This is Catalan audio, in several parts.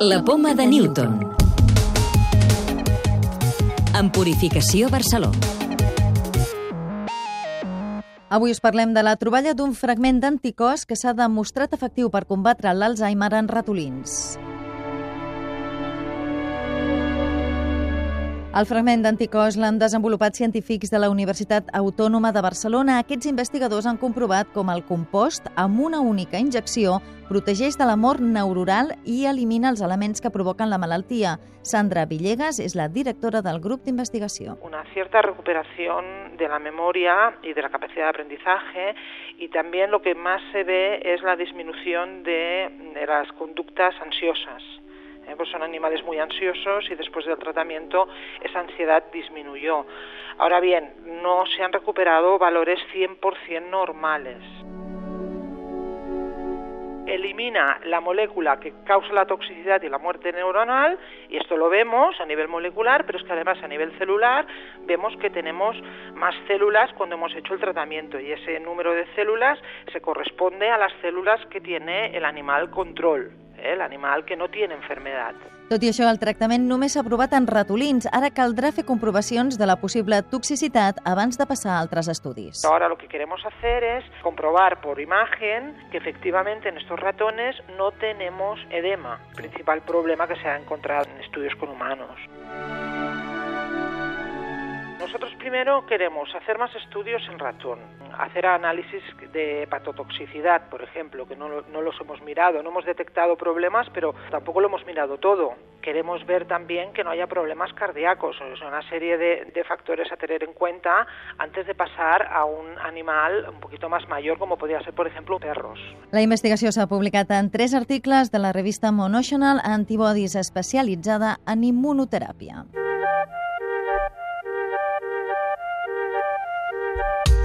La poma de Newton. En Purificació Barceló. Avui us parlem de la troballa d'un fragment d'anticòs que s'ha demostrat efectiu per combatre l'Alzheimer en ratolins. El fragment d'anticòs l'han desenvolupat científics de la Universitat Autònoma de Barcelona. Aquests investigadors han comprovat com el compost, amb una única injecció, protegeix de la mort neuronal i elimina els elements que provoquen la malaltia. Sandra Villegas és la directora del grup d'investigació. Una cierta recuperación de la memoria y de la capacidad de aprendizaje y también lo que más se ve es la disminución de, las conductas ansiosas. ¿Eh? pues son animales muy ansiosos y después del tratamiento esa ansiedad disminuyó. Ahora bien, no se han recuperado valores 100% normales. Elimina la molécula que causa la toxicidad y la muerte neuronal, y esto lo vemos a nivel molecular, pero es que además a nivel celular vemos que tenemos más células cuando hemos hecho el tratamiento, y ese número de células se corresponde a las células que tiene el animal control. Eh, l'animal que no tiene enfermedad. Tot i això, el tractament només s'ha provat en ratolins. Ara caldrà fer comprovacions de la possible toxicitat abans de passar a altres estudis. Ahora lo que queremos hacer es comprobar por imagen que efectivamente en estos ratones no tenemos edema, principal problema que se ha encontrado en estudios con humanos. Nosotros primero queremos hacer más estudios en ratón, hacer análisis de hepatotoxicidad, por ejemplo, que no, no, los hemos mirado, no hemos detectado problemas, pero tampoco lo hemos mirado todo. Queremos ver también que no haya problemas cardíacos, es una serie de, de factores a tener en cuenta antes de pasar a un animal un poquito más mayor, como podría ser, por ejemplo, perros. La investigació s'ha publicat en tres articles de la revista Monotional Antibodies especialitzada en immunoteràpia.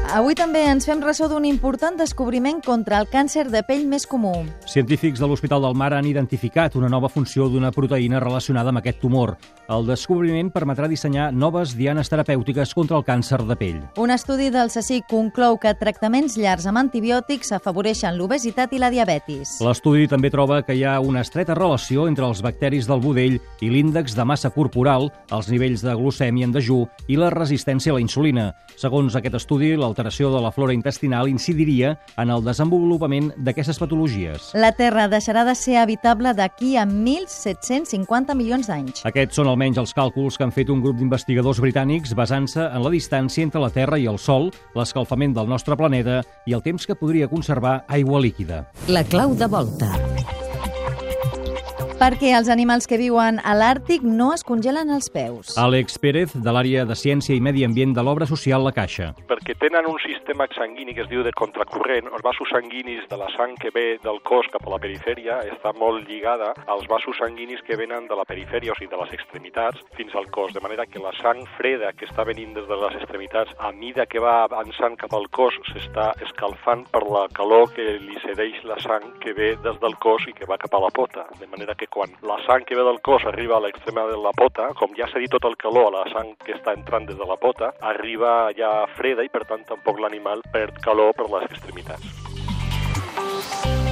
Avui també ens fem ressò d'un important descobriment contra el càncer de pell més comú. Científics de l'Hospital del Mar han identificat una nova funció d'una proteïna relacionada amb aquest tumor. El descobriment permetrà dissenyar noves dianes terapèutiques contra el càncer de pell. Un estudi del CSIC conclou que tractaments llargs amb antibiòtics afavoreixen l'obesitat i la diabetis. L'estudi també troba que hi ha una estreta relació entre els bacteris del budell i l'índex de massa corporal, els nivells de glucèmia en dejú i la resistència a la insulina. Segons aquest estudi, l'alteració de la flora intestinal incidiria en el desenvolupament d'aquestes patologies. La Terra deixarà de ser habitable d'aquí a 1.750 milions d'anys. Aquests són almenys els càlculs que han fet un grup d'investigadors britànics basant-se en la distància entre la Terra i el Sol, l'escalfament del nostre planeta i el temps que podria conservar aigua líquida. La clau de volta. Perquè els animals que viuen a l'Àrtic no es congelen els peus. Àlex Pérez, de l'àrea de Ciència i Medi Ambient de l'obra social La Caixa. Perquè tenen un sistema sanguini que es diu de contracorrent, els vasos sanguinis de la sang que ve del cos cap a la perifèria està molt lligada als vasos sanguinis que venen de la perifèria, o sigui, de les extremitats, fins al cos, de manera que la sang freda que està venint des de les extremitats, a mida que va avançant cap al cos, s'està escalfant per la calor que li cedeix la sang que ve des del cos i que va cap a la pota, de manera que quan la sang que ve del cos arriba a l'extrema de la pota, com ja s'ha dit tot el calor a la sang que està entrant des de la pota, arriba ja freda i per tant tampoc l'animal perd calor per les extremitats.